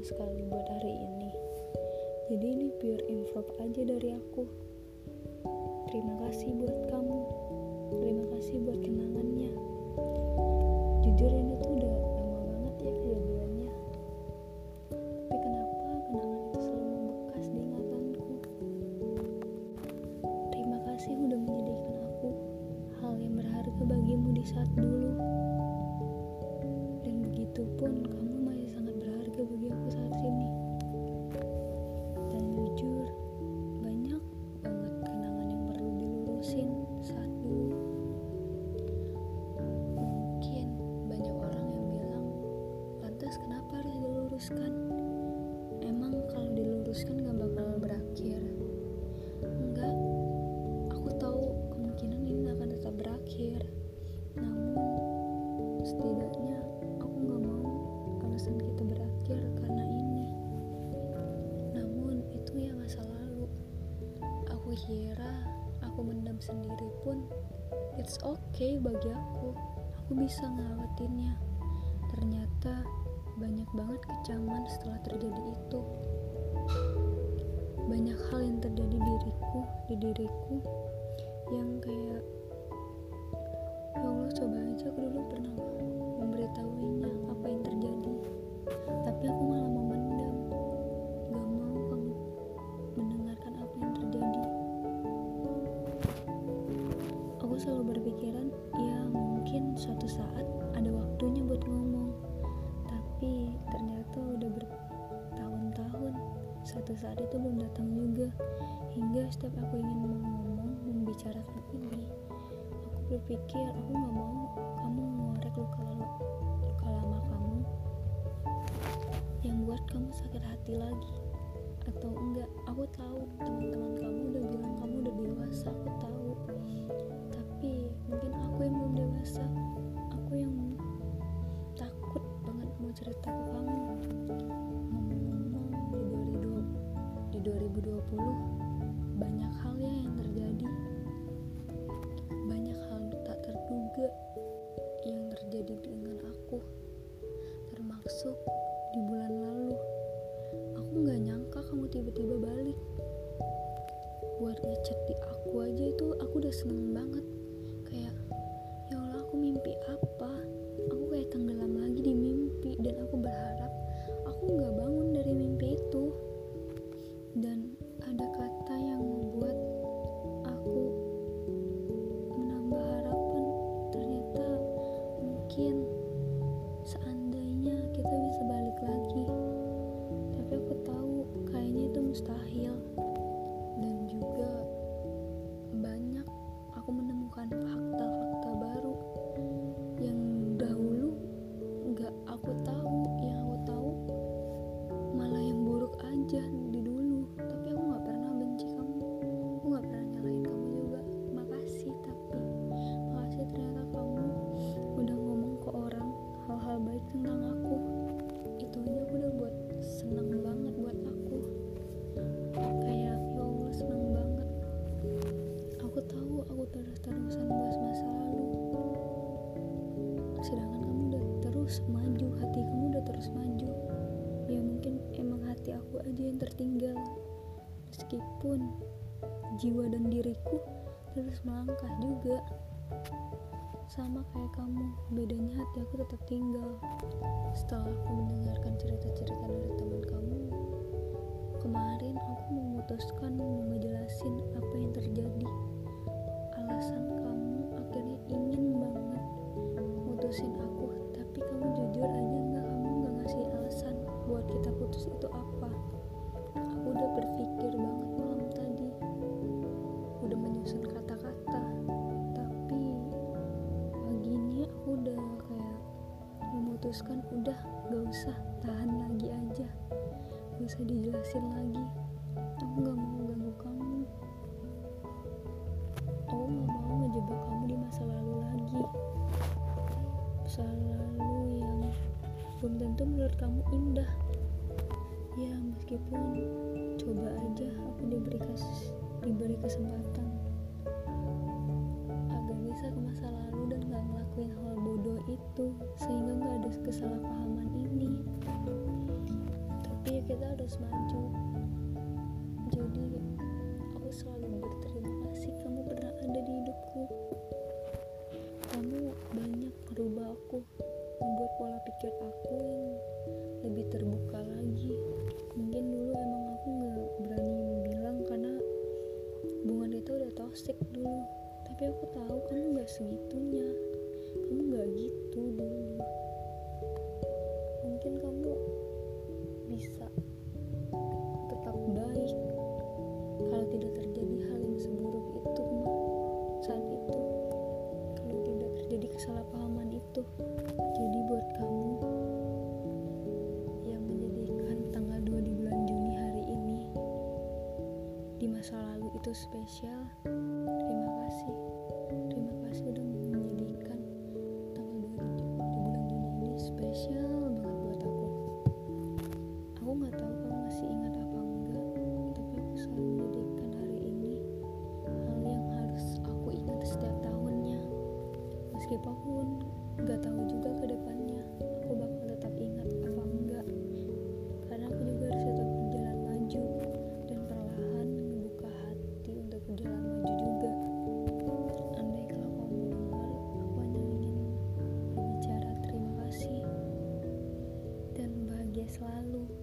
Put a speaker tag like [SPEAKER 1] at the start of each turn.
[SPEAKER 1] sekali buat hari ini. Jadi ini pure improv aja dari aku. Terima kasih buat kamu. Terima kasih buat kenangannya. Jujur ini tuh udah lama banget ya kejadiannya. Tapi kenapa kenangan itu selalu membekas di ingatanku? Terima kasih udah menjadikan aku hal yang berharga bagimu di saat dulu. Dan begitu pun kamu bersin aku mendam sendiri pun it's okay bagi aku. Aku bisa ngelewatinnya. Ternyata banyak banget kecaman setelah terjadi itu. Banyak hal yang terjadi diriku, di diriku yang kayak ya Allah coba aja aku dulu pernah memberitahuinya apa yang terjadi suatu saat itu belum datang juga. Hingga setiap aku ingin ngomong membicarakan ini aku berpikir aku nggak mau kamu mengorek luka luka lama kamu yang buat kamu sakit hati lagi. Atau enggak aku tahu teman-teman kamu udah bilang kamu udah dewasa aku tahu seneng banget jiwa dan diriku terus melangkah juga. Sama kayak kamu bedanya hati aku tetap tinggal. Setelah aku mendengarkan cerita-cerita dari teman kamu kemarin aku memutuskan mau ngejelasin apa yang terjadi. Alasan kamu akhirnya ingin banget mutusin aku tapi kamu jujur aja nggak kamu nggak ngasih alasan buat kita putus itu apa. Aku udah berpikir banget memutuskan udah gak usah. Tahan lagi aja. Gak usah dijelasin lagi. Aku gak mau ganggu kamu. Aku gak mau ngejebak kamu di masa lalu lagi. Masa lalu yang belum tentu menurut kamu indah. Ya meskipun coba aja aku diberi kas diberi kesempatan kesalahpahaman ini. Tapi kita harus maju. Jadi aku selalu berterima kasih kamu pernah ada di hidupku. Kamu banyak merubah aku membuat pola pikir aku yang lebih terbuka lagi. Mungkin dulu emang aku nggak berani bilang karena hubungan itu udah toxic dulu. Tapi aku tahu kamu nggak segitunya. Kamu nggak gitu dulu mungkin kamu bisa tetap baik. Kalau tidak terjadi hal yang seburuk itu saat itu kalau tidak terjadi kesalahpahaman itu jadi buat kamu yang menjadikan tanggal 2 di bulan Juni hari ini di masa lalu itu spesial 花路。